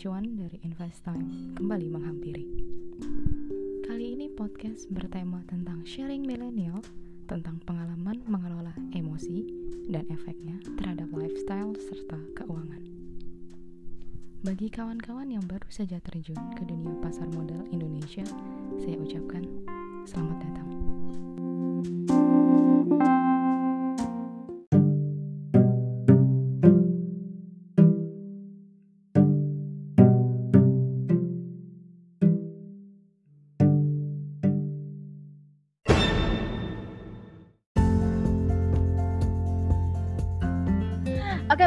cuan dari Invest Time kembali menghampiri. Kali ini podcast bertema tentang sharing milenial, tentang pengalaman mengelola emosi dan efeknya terhadap lifestyle serta keuangan. Bagi kawan-kawan yang baru saja terjun ke dunia pasar modal Indonesia, saya ucapkan selamat datang.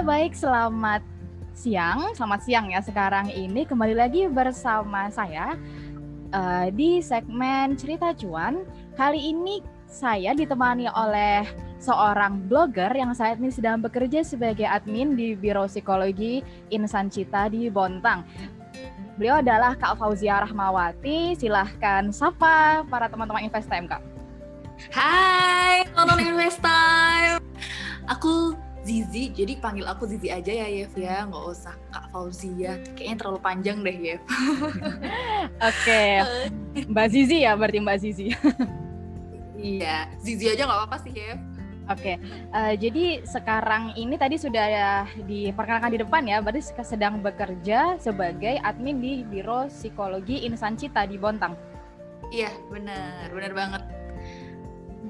Baik, selamat siang, selamat siang ya sekarang ini kembali lagi bersama saya uh, di segmen cerita cuan. Kali ini saya ditemani oleh seorang blogger yang saat ini sedang bekerja sebagai admin di Biro Psikologi Insan Cita di Bontang. Beliau adalah Kak Fauzia Rahmawati. Silahkan sapa para teman-teman Investime, Kak. Hai, teman-teman Investime. Aku Zizi, jadi panggil aku Zizi aja ya Yev ya, nggak usah Kak Fauzia, kayaknya terlalu panjang deh Yev. Oke, Mbak Zizi ya berarti Mbak Zizi. iya, Zizi aja nggak apa-apa sih Yev. Oke, uh, jadi sekarang ini tadi sudah diperkenalkan di depan ya, berarti sedang bekerja sebagai admin di Biro Psikologi Insan Cita di Bontang. Iya, benar, benar banget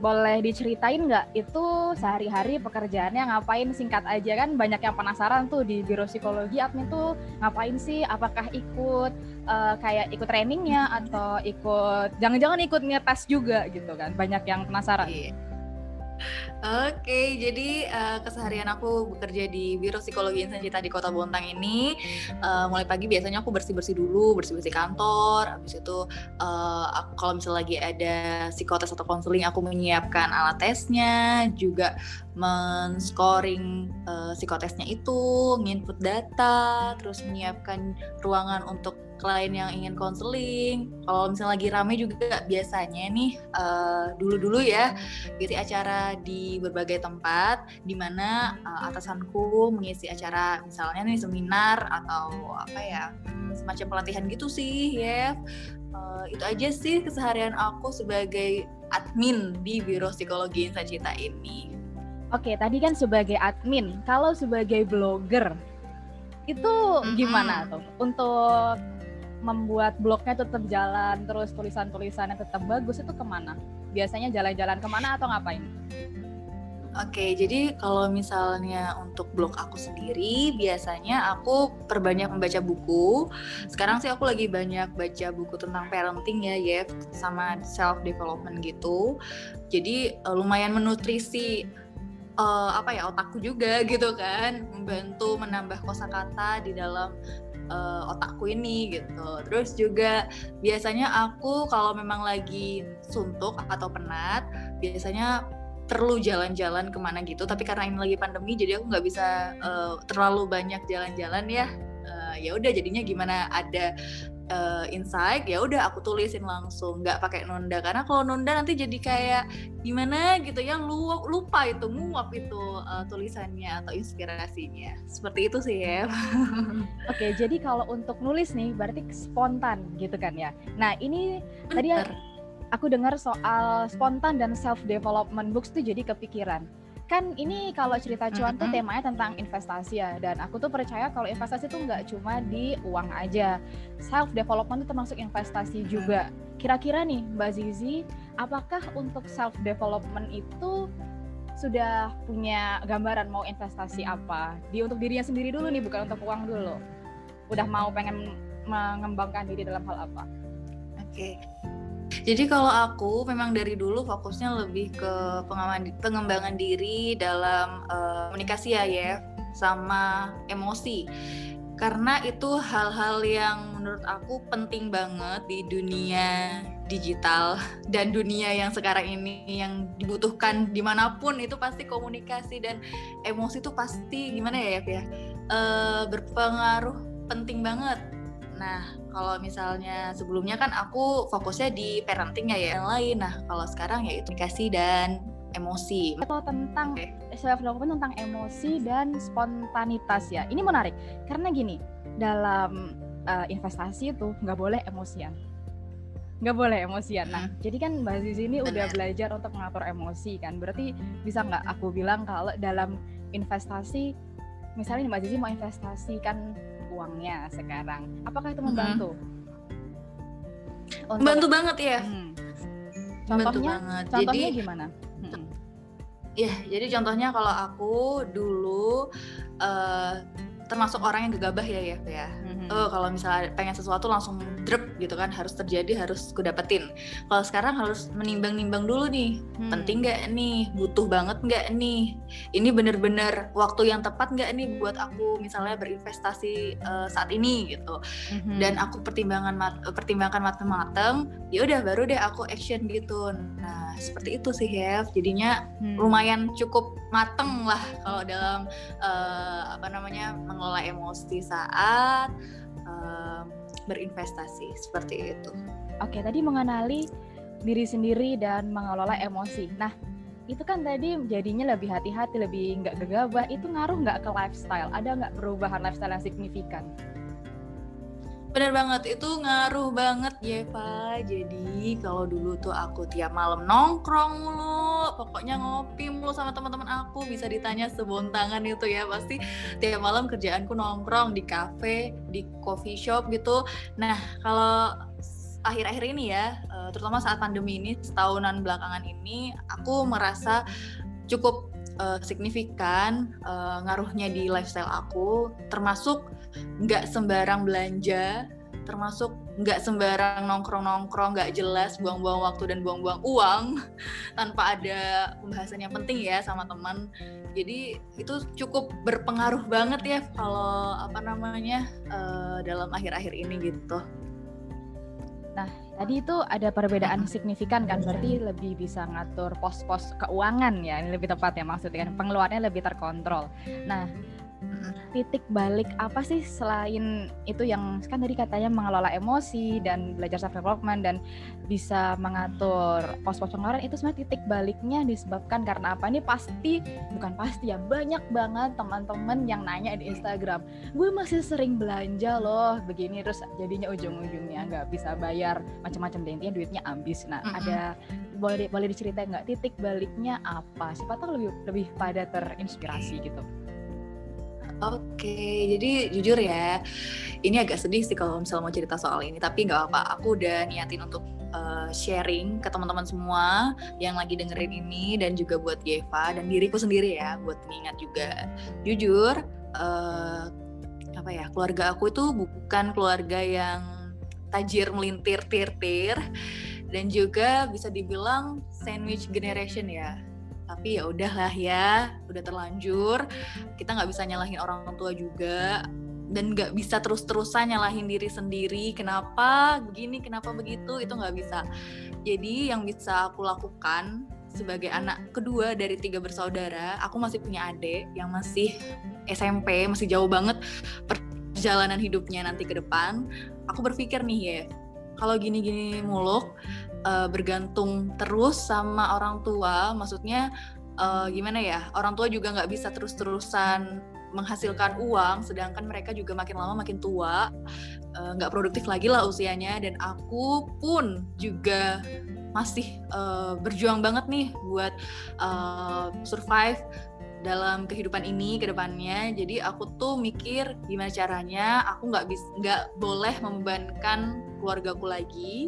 boleh diceritain nggak itu sehari-hari pekerjaannya ngapain singkat aja kan banyak yang penasaran tuh di biro psikologi admin tuh ngapain sih apakah ikut uh, kayak ikut trainingnya atau ikut jangan-jangan ikut ngetes juga gitu kan banyak yang penasaran. Iya. Oke, jadi uh, keseharian aku bekerja di Biro Psikologi Insan Cita di Kota Bontang ini. Uh, mulai pagi biasanya aku bersih-bersih dulu, bersih-bersih kantor. Habis itu uh, aku, kalau misalnya lagi ada psikotes atau konseling, aku menyiapkan alat tesnya, juga men-scoring uh, psikotesnya itu, nginput data, terus menyiapkan ruangan untuk klien yang ingin konseling. Kalau misalnya lagi rame juga biasanya nih uh, dulu-dulu ya isi acara di berbagai tempat di mana uh, atasanku mengisi acara misalnya nih seminar atau apa ya semacam pelatihan gitu sih ya. Uh, itu aja sih keseharian aku sebagai admin di Biro Psikologi Insan Cita ini. Oke, tadi kan sebagai admin. Kalau sebagai blogger, itu gimana mm -hmm. tuh untuk membuat blognya tetap jalan terus tulisan-tulisannya tetap bagus itu ke mana biasanya jalan-jalan ke mana atau ngapain Oke, jadi kalau misalnya untuk blog aku sendiri, biasanya aku perbanyak membaca buku. Sekarang sih aku lagi banyak baca buku tentang parenting ya, ya, sama self development gitu. Jadi uh, lumayan menutrisi uh, apa ya otakku juga gitu kan, membantu menambah kosakata di dalam uh, otakku ini gitu. Terus juga biasanya aku kalau memang lagi suntuk atau penat, biasanya perlu jalan-jalan ke mana gitu. Tapi karena ini lagi pandemi, jadi aku nggak bisa uh, terlalu banyak jalan-jalan ya. Uh, ya udah jadinya gimana ada uh, insight ya udah aku tulisin langsung nggak pakai nunda. Karena kalau nunda nanti jadi kayak gimana? gitu ya lu lupa itu nguap itu uh, tulisannya atau inspirasinya. Seperti itu sih ya. Oke jadi kalau untuk nulis nih berarti spontan gitu kan ya. Nah ini tadi ya, aku dengar soal spontan dan self development books tuh jadi kepikiran kan ini kalau cerita cuan tuh temanya tentang investasi ya dan aku tuh percaya kalau investasi tuh nggak cuma di uang aja. Self development tuh termasuk investasi juga. Kira-kira nih Mbak Zizi apakah untuk self development itu sudah punya gambaran mau investasi apa? Di untuk dirinya sendiri dulu nih bukan untuk uang dulu. Udah mau pengen mengembangkan diri dalam hal apa? Oke. okay. Jadi kalau aku memang dari dulu fokusnya lebih ke pengembangan diri dalam uh, komunikasi ya ya sama emosi. Karena itu hal-hal yang menurut aku penting banget di dunia digital dan dunia yang sekarang ini yang dibutuhkan di mana pun itu pasti komunikasi dan emosi itu pasti gimana ya ya uh, berpengaruh penting banget Nah, kalau misalnya sebelumnya kan aku fokusnya di parenting ya yang lain. Nah, kalau sekarang ya itu komunikasi dan emosi atau tentang okay. self development tentang emosi dan spontanitas ya ini menarik karena gini dalam uh, investasi itu nggak boleh emosian nggak boleh emosian. Nah, hmm. jadi kan Mbak Zizi ini udah belajar untuk mengatur emosi kan. Berarti bisa nggak aku bilang kalau dalam investasi, misalnya Mbak Zizi mau investasikan uangnya sekarang, apakah itu membantu? Hmm. Membantu banget ya. Hmm. Contohnya, banget. contohnya jadi, gimana? Hmm. Ya, jadi contohnya kalau aku dulu uh, termasuk orang yang gegabah ya ya ya. Mm-hmm. Oh kalau misalnya pengen sesuatu langsung drop gitu kan harus terjadi harus ku dapetin. Kalau sekarang harus menimbang-nimbang dulu nih hmm. penting nggak nih butuh banget nggak nih ini bener-bener waktu yang tepat nggak nih buat aku misalnya berinvestasi uh, saat ini gitu. Mm-hmm. Dan aku pertimbangan mat pertimbangkan mateng-mateng ya udah baru deh aku action gitu. Nah seperti itu sih ya jadinya hmm. lumayan cukup mateng lah kalau dalam uh, apa namanya mengelola emosi saat berinvestasi seperti itu. Oke, tadi mengenali diri sendiri dan mengelola emosi. Nah, itu kan tadi jadinya lebih hati-hati, lebih nggak gegabah. Itu ngaruh nggak ke lifestyle? Ada nggak perubahan lifestyle yang signifikan? Bener banget, itu ngaruh banget ya Pak. Jadi kalau dulu tuh aku tiap malam nongkrong mulu, pokoknya ngopi mulu sama teman-teman aku, bisa ditanya sebontangan itu ya pasti tiap malam kerjaanku nongkrong di cafe, di coffee shop gitu. Nah kalau akhir-akhir ini ya, eh, terutama saat pandemi ini setahunan belakangan ini, aku merasa cukup uh, signifikan uh, ngaruhnya di lifestyle aku, termasuk nggak sembarang belanja termasuk nggak sembarang nongkrong-nongkrong nggak jelas buang-buang waktu dan buang-buang uang tanpa ada pembahasan yang penting ya sama teman. Jadi itu cukup berpengaruh banget ya kalau apa namanya uh, dalam akhir-akhir ini gitu. Nah tadi itu ada perbedaan signifikan kan berarti lebih bisa ngatur pos-pos keuangan ya ini lebih tepat ya maksudnya kan pengeluarannya lebih terkontrol. Nah titik balik apa sih selain itu yang kan tadi katanya mengelola emosi dan belajar self development dan bisa mengatur pos-pos pengeluaran itu sebenarnya titik baliknya disebabkan karena apa? Ini pasti bukan pasti ya banyak banget teman-teman yang nanya di Instagram gue masih sering belanja loh begini terus jadinya ujung-ujungnya nggak bisa bayar macam-macam deh intinya duitnya habis. Nah mm -hmm. ada boleh boleh diceritain nggak titik baliknya apa? Siapa tahu lebih lebih pada terinspirasi gitu Oke, jadi jujur ya, ini agak sedih sih kalau misalnya mau cerita soal ini, tapi nggak apa, aku udah niatin untuk uh, sharing ke teman-teman semua yang lagi dengerin ini dan juga buat Yeva dan diriku sendiri ya, buat mengingat juga. Jujur, uh, apa ya, keluarga aku itu bukan keluarga yang tajir melintir tir-tir dan juga bisa dibilang sandwich generation ya tapi ya udahlah ya udah terlanjur. Kita nggak bisa nyalahin orang tua juga. Dan nggak bisa terus-terusan nyalahin diri sendiri. Kenapa begini kenapa begitu? Itu nggak bisa. Jadi yang bisa aku lakukan sebagai anak kedua dari tiga bersaudara aku masih punya adik yang masih SMP masih jauh banget perjalanan hidupnya nanti ke depan. Aku berpikir nih ya kalau gini-gini muluk uh, bergantung terus sama orang tua maksudnya uh, gimana ya orang tua juga nggak bisa terus-terusan menghasilkan uang sedangkan mereka juga makin lama makin tua eh, nggak uh, produktif lagi lah usianya. Dan aku pun juga masih uh, berjuang banget nih buat uh, survive dalam kehidupan ini ke depannya. Jadi aku tuh mikir gimana caranya aku nggak bisa nggak boleh membebankan keluargaku lagi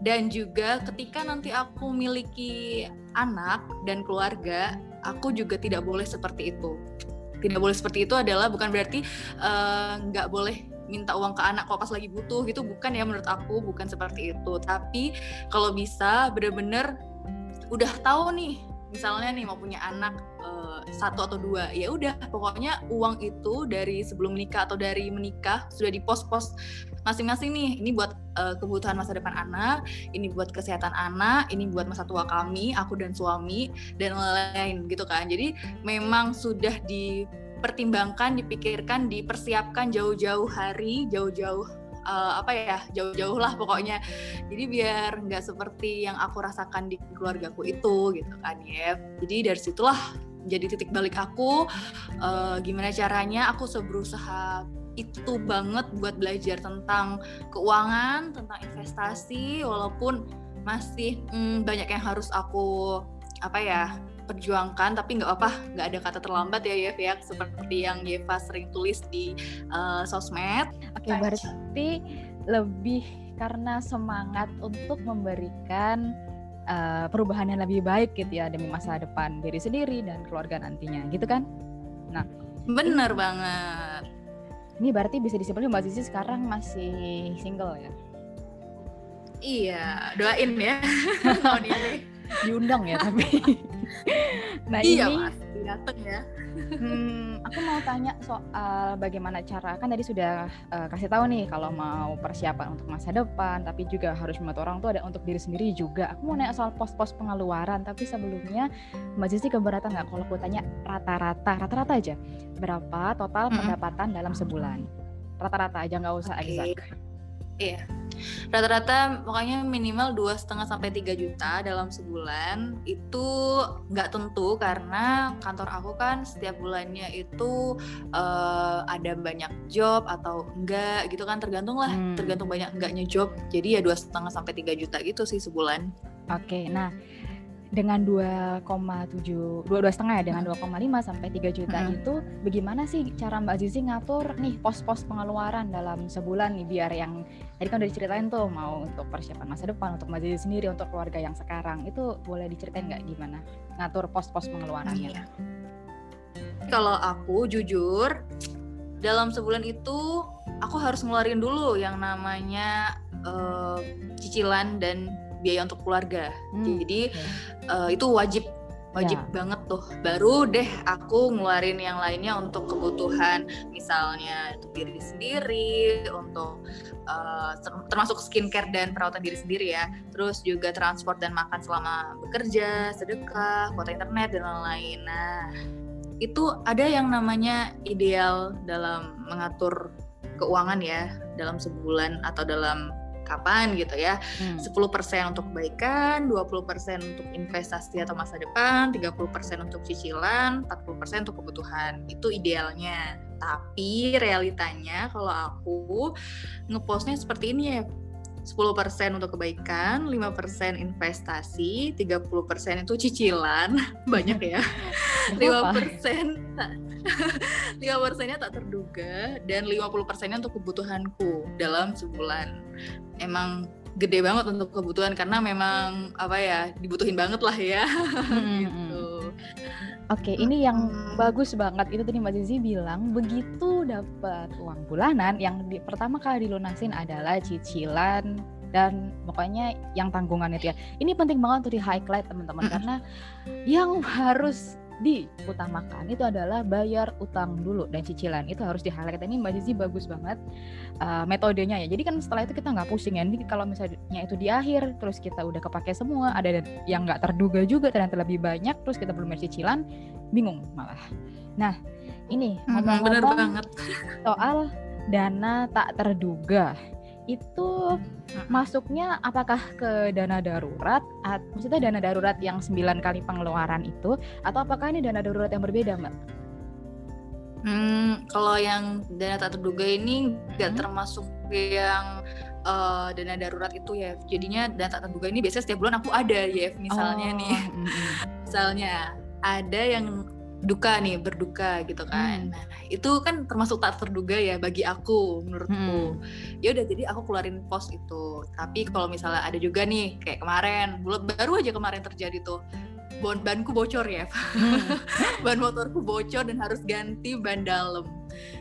dan juga ketika nanti aku memiliki anak dan keluarga, aku juga tidak boleh seperti itu. Tidak boleh seperti itu adalah bukan berarti eh, nggak uh, boleh minta uang ke anak kalau pas lagi butuh gitu bukan ya menurut aku bukan seperti itu tapi kalau bisa bener-bener udah tahu nih misalnya nih mau punya anak uh, satu atau dua ya udah pokoknya uang itu dari sebelum menikah atau dari menikah sudah di pos-pos masing-masing nih. Ini buat uh, kebutuhan masa depan anak ini buat kesehatan anak ini buat masa tua kami aku dan suami dan lain-lain gitu kan. Jadi memang sudah dipertimbangkan dipikirkan dipersiapkan jauh-jauh hari jauh-jauh uh, apa ya jauh-jauh lah pokoknya. Jadi biar nggak seperti yang aku rasakan di keluargaku itu gitu kan ya jadi dari situlah jadi titik balik aku uh, gimana caranya aku seberusaha itu banget buat belajar tentang keuangan tentang investasi walaupun masih hmm, banyak yang harus aku apa ya perjuangkan tapi nggak apa nggak ada kata terlambat ya Yev ya seperti yang Yeva sering tulis di uh, sosmed. Oke okay, berarti lebih karena semangat untuk memberikan uh, perubahan yang lebih baik gitu ya demi masa depan diri sendiri dan keluarga nantinya gitu kan? Nah bener ini, banget. Ini berarti bisa disimpulkan Mbak Sisi sekarang masih single ya? Iya doain ya tahun ini diundang ya tapi nah iya, ini mas. Datang ya. Hmm, aku mau tanya soal bagaimana cara kan tadi sudah uh, kasih tahu nih kalau mau persiapan untuk masa depan tapi juga harus membantu orang tua dan untuk diri sendiri juga. Aku mau nanya soal pos-pos pengeluaran tapi sebelumnya mbak Zizi keberatan nggak kalau aku tanya rata-rata rata-rata aja berapa total mm -hmm. pendapatan dalam sebulan? Rata-rata aja nggak usah okay. exact. Iya rata-rata makanya minimal dua setengah sampai 3 juta dalam sebulan itu nggak tentu karena kantor aku kan setiap bulannya itu uh, ada banyak job atau enggak gitu kan tergantung lah hmm. tergantung banyak enggaknya job jadi ya dua setengah sampai 3 juta gitu sih sebulan oke okay, nah dengan 2,7 dua setengah ya dengan 2,5 sampai 3 juta hmm. itu bagaimana sih cara Mbak Zizi ngatur nih pos-pos pengeluaran dalam sebulan nih biar yang tadi kan udah diceritain tuh mau untuk persiapan masa depan untuk Mbak Zizi sendiri untuk keluarga yang sekarang itu boleh diceritain nggak gimana ngatur pos-pos pengeluarannya? Iya. Kalau aku jujur dalam sebulan itu aku harus ngeluarin dulu yang namanya uh, cicilan dan biaya untuk keluarga. Hmm. Jadi uh, itu wajib wajib yeah. banget tuh. Baru deh aku ngeluarin yang lainnya untuk kebutuhan misalnya untuk diri sendiri, untuk uh, termasuk skincare dan perawatan diri sendiri ya. Terus juga transport dan makan selama bekerja, sedekah, kuota internet dan lain-lain. Nah, itu ada yang namanya ideal dalam mengatur keuangan ya dalam sebulan atau dalam kapan gitu ya. Hmm. 10% untuk kebaikan, 20% untuk investasi atau masa depan, 30% untuk cicilan, 40% untuk kebutuhan. Itu idealnya. Tapi realitanya kalau aku ngepostnya seperti ini ya 10% untuk kebaikan, 5% investasi, 30% itu cicilan, banyak ya. 5% 5 persennya tak terduga dan 50 persennya untuk kebutuhanku dalam sebulan. Emang gede banget untuk kebutuhan karena memang apa ya dibutuhin banget lah ya hmm. gitu. Oke, ini yang hmm. bagus banget itu tadi Mbak Zizi bilang begitu dapat uang bulanan yang di, pertama kali dilunasin adalah cicilan dan pokoknya yang tanggungan itu ya. Ini penting banget untuk di highlight teman-teman karena yang harus diutamakan itu adalah bayar utang dulu dan cicilan. Itu harus di highlight ini mbak Zizi bagus banget uh, metodenya ya. Jadi kan setelah itu kita nggak pusing ya. Jadi kalau misalnya itu di akhir terus kita udah kepake semua ada yang nggak terduga juga ternyata lebih banyak terus kita belum bayar cicilan bingung malah. Nah ini ngomong-ngomong soal dana tak terduga itu masuknya apakah ke dana darurat at, maksudnya dana darurat yang 9 kali pengeluaran itu atau apakah ini dana darurat yang berbeda mbak? Hmm, kalau yang dana tak terduga ini nggak hmm. termasuk yang uh, dana darurat itu ya. Jadinya dana tak terduga ini biasanya setiap bulan aku ada ya, misalnya oh. nih. misalnya ada yang duka nih berduka gitu kan. Hmm. Nah, itu kan termasuk tak terduga ya bagi aku menurutku. Hmm. Ya udah jadi aku keluarin pos itu. Tapi kalau misalnya ada juga nih kayak kemarin, baru aja kemarin terjadi tuh ban banku bocor ya. Hmm. ban motorku bocor dan harus ganti ban dalam.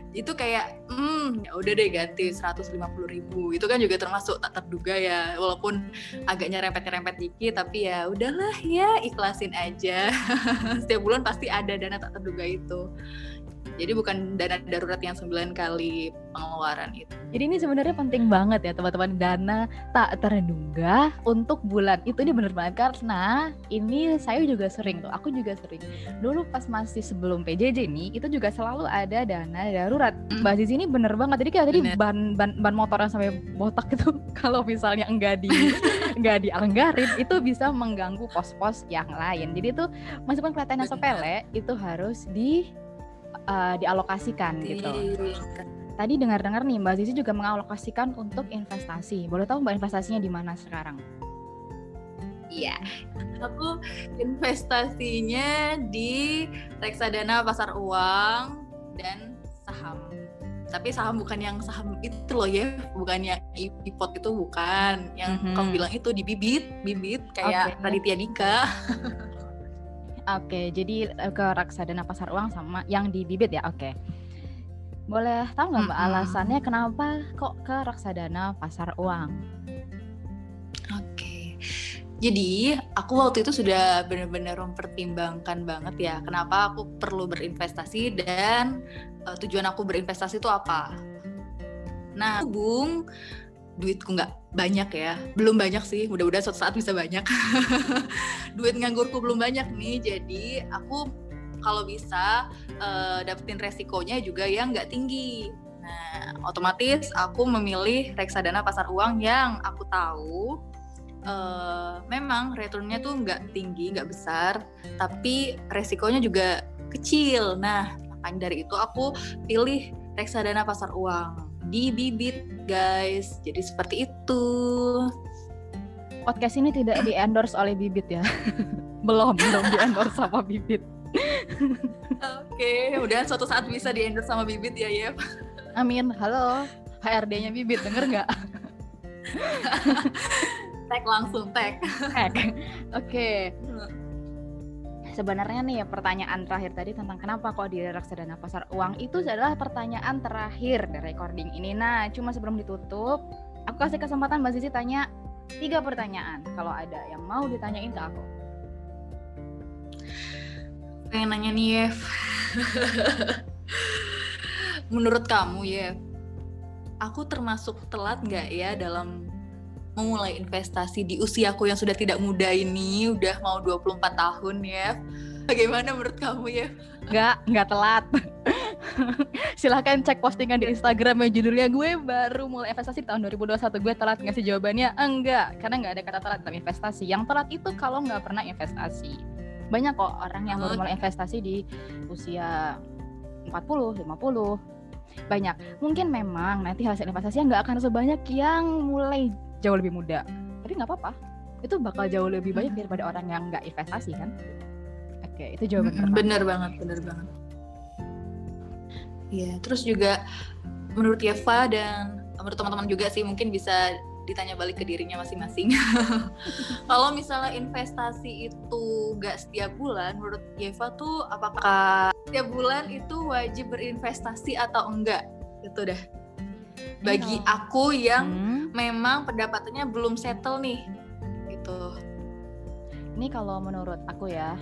Itu kayak hmm ya udah deh ganti 150 ribu. Itu kan juga termasuk tak terduga ya. Walaupun agaknya rempet-rempet dikit tapi ya udahlah ya ikhlasin aja. Setiap bulan pasti ada dana tak terduga itu Jadi bukan dana darurat yang 9 kali pengeluaran itu. Jadi ini sebenarnya penting banget ya teman-teman. Dana tak terduga untuk bulan. Itu ini bener banget karena ini saya juga sering tuh aku juga sering. Dulu pas masih sebelum PJJ nih itu juga selalu ada dana darurat. Mm. Mbak Zizi ini bener banget. Jadi kayak tadi ban ban ban motoran sampai botak itu kalau misalnya enggak di enggak dianggarin itu bisa mengganggu pos-pos yang lain. Jadi itu meskipun kelihatannya sepele itu harus di uh, dialokasikan gitu. Tadi dengar-dengar nih Mbak Zizi juga mengalokasikan untuk investasi. Boleh tahu Mbak investasinya di mana sekarang? Iya, aku investasinya di reksadana pasar uang dan saham. Tapi saham bukan yang saham itu loh ya, bukan yang ipot itu bukan. Yang mm -hmm. kamu bilang itu di bibit, bibit kayak okay. Raditya Dika. Oke, jadi eh, ke reksadana pasar uang sama yang di bibit ya. Oke. Boleh tahu nggak Mbak mm -hmm. alasannya kenapa kok ke reksadana pasar uang? Oke. Jadi aku waktu itu sudah benar-benar mempertimbangkan banget ya kenapa aku perlu berinvestasi dan uh, tujuan aku berinvestasi itu apa. Nah, hubung duitku nggak banyak ya. Belum banyak sih mudah-mudahan suatu saat bisa banyak. Duit nganggurku belum banyak nih jadi aku kalau bisa uh, dapetin resikonya juga yang nggak tinggi. Nah otomatis aku memilih reksadana pasar uang yang aku tahu uh, memang returnnya tuh nggak tinggi nggak besar tapi resikonya juga kecil. Nah makanya dari itu aku pilih reksadana pasar uang di Bibit guys. Jadi seperti itu. Podcast ini tidak di endorse oleh Bibit ya. belum, belum di endorse sama Bibit. Oke, okay, udah suatu saat bisa di endorse sama Bibit ya, Yep. Amin. Halo, HRD-nya Bibit, denger nggak? tag langsung, tag. Tag. Oke. Okay sebenarnya nih ya pertanyaan terakhir tadi tentang kenapa kok di reksadana pasar uang itu adalah pertanyaan terakhir dari recording ini. Nah, cuma sebelum ditutup, aku kasih kesempatan Mbak Sisi tanya tiga pertanyaan kalau ada yang mau ditanyain ke aku. Pengen nanya nih, Yev. Menurut kamu, Yev, aku termasuk telat nggak ya dalam memulai investasi di usiaku yang sudah tidak muda ini, udah mau 24 tahun ya. Bagaimana menurut kamu ya? Nggak, nggak telat. Silahkan cek postingan di Instagram yang judulnya gue baru mulai investasi di tahun 2021. Gue telat ngasih jawabannya? Enggak, karena nggak ada kata telat dalam investasi. Yang telat itu kalau nggak pernah investasi. Banyak kok orang yang baru mulai investasi di usia 40, 50, banyak. Mungkin memang nanti hasil investasinya nggak akan sebanyak yang mulai jauh lebih muda tapi nggak apa-apa itu bakal jauh lebih banyak daripada orang yang nggak investasi kan oke itu jawaban pertama bener banget bener banget Iya, terus juga menurut Yeva dan menurut teman-teman juga sih mungkin bisa ditanya balik ke dirinya masing-masing. Kalau misalnya investasi itu nggak setiap bulan, menurut Yeva tuh apakah setiap bulan itu wajib berinvestasi atau enggak? Itu dah bagi iya. aku yang hmm. Memang pendapatannya belum settle nih gitu. Ini kalau menurut aku ya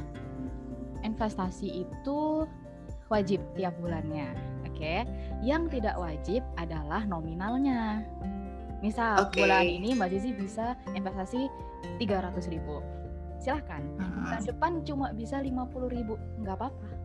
investasi itu wajib tiap bulannya oke? Okay? yang tidak wajib adalah nominalnya. Misal okay. bulan ini mbak Zizi bisa investasi 300 ribu silahkan. Bulan depan cuma bisa 50 ribu nggak apa-apa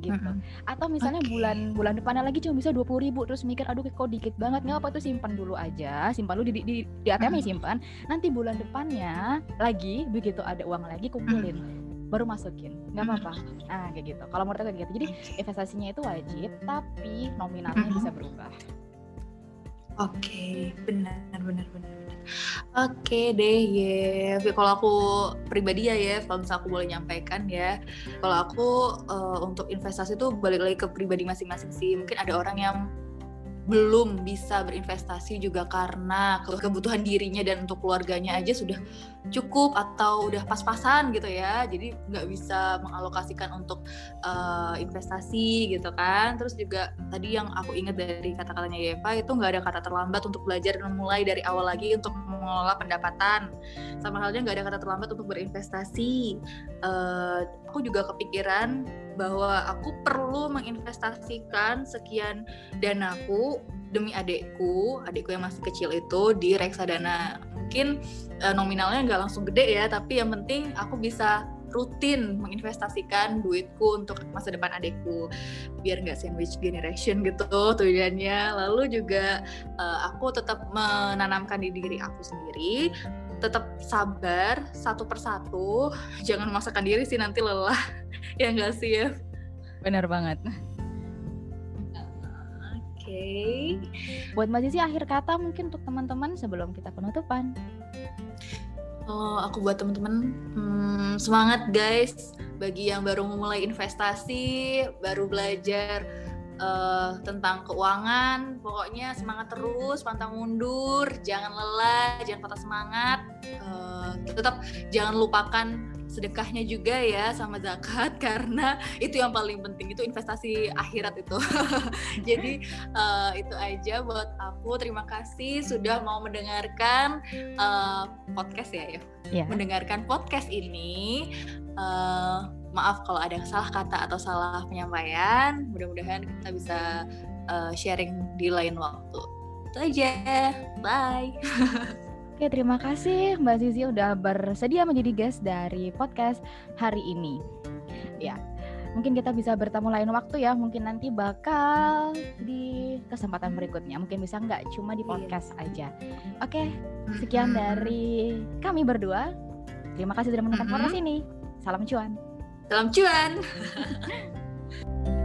gitu. Mm-hmm. Atau misalnya okay. bulan bulan depannya lagi cuma bisa dua puluh ribu terus mikir aduh kok dikit banget nggak apa tuh simpan dulu aja simpan dulu di di, di ATM mm-hmm. simpan nanti bulan depannya lagi begitu ada uang lagi kumpulin mm-hmm. baru masukin nggak apa-apa ah kayak gitu kalau menurut aku kayak gitu jadi investasinya itu wajib tapi nominalnya mm-hmm. bisa berubah oke okay. benar benar benar Oke deh, ya. Kalau aku pribadi ya, ya, kalau misalnya aku boleh nyampaikan ya, kalau aku uh, untuk investasi tuh balik lagi ke pribadi masing-masing sih. Mungkin ada orang yang belum bisa berinvestasi juga karena kebutuhan dirinya dan untuk keluarganya aja sudah cukup atau udah pas-pasan gitu ya. Jadi nggak bisa mengalokasikan untuk uh, investasi gitu kan. Terus juga tadi yang aku ingat dari kata-katanya Yeva itu nggak ada kata terlambat untuk belajar dan mulai dari awal lagi untuk mengelola pendapatan. Sama halnya nggak ada kata terlambat untuk berinvestasi. Uh, aku juga kepikiran bahwa aku perlu menginvestasikan sekian danaku demi adekku, adekku yang masih kecil itu di reksadana. Mungkin uh, nominalnya nggak langsung gede ya, tapi yang penting aku bisa rutin menginvestasikan duitku untuk masa depan adekku. Biar nggak sandwich generation gitu tujuannya. Lalu juga uh, aku tetap menanamkan di diri aku sendiri tetap sabar satu persatu. Jangan memaksakan diri sih nanti lelah. Ya nggak sih ya benar banget. Okay. buat Mbak Zizi akhir kata mungkin untuk teman-teman sebelum kita penutupan. Oh, aku buat teman-teman hmm, semangat guys. Bagi yang baru memulai investasi, baru belajar uh, tentang keuangan. Pokoknya semangat terus, pantang mundur, jangan lelah, jangan patah semangat. Uh, tetap jangan lupakan sedekahnya juga ya sama zakat karena itu yang paling penting itu investasi akhirat itu jadi uh, itu aja buat aku terima kasih sudah mau mendengarkan uh, podcast ya ya yeah. mendengarkan podcast ini uh, maaf kalau ada salah kata atau salah penyampaian mudah-mudahan kita bisa uh, sharing di lain waktu itu aja bye Oke, terima kasih Mbak Zizi udah bersedia menjadi guest dari podcast hari ini. Ya, mungkin kita bisa bertemu lain waktu ya. Mungkin nanti bakal di kesempatan berikutnya. Mungkin bisa nggak cuma di iya. podcast aja. Oke, sekian dari kami berdua. Terima kasih sudah menonton podcast ini. Salam cuan. Salam cuan.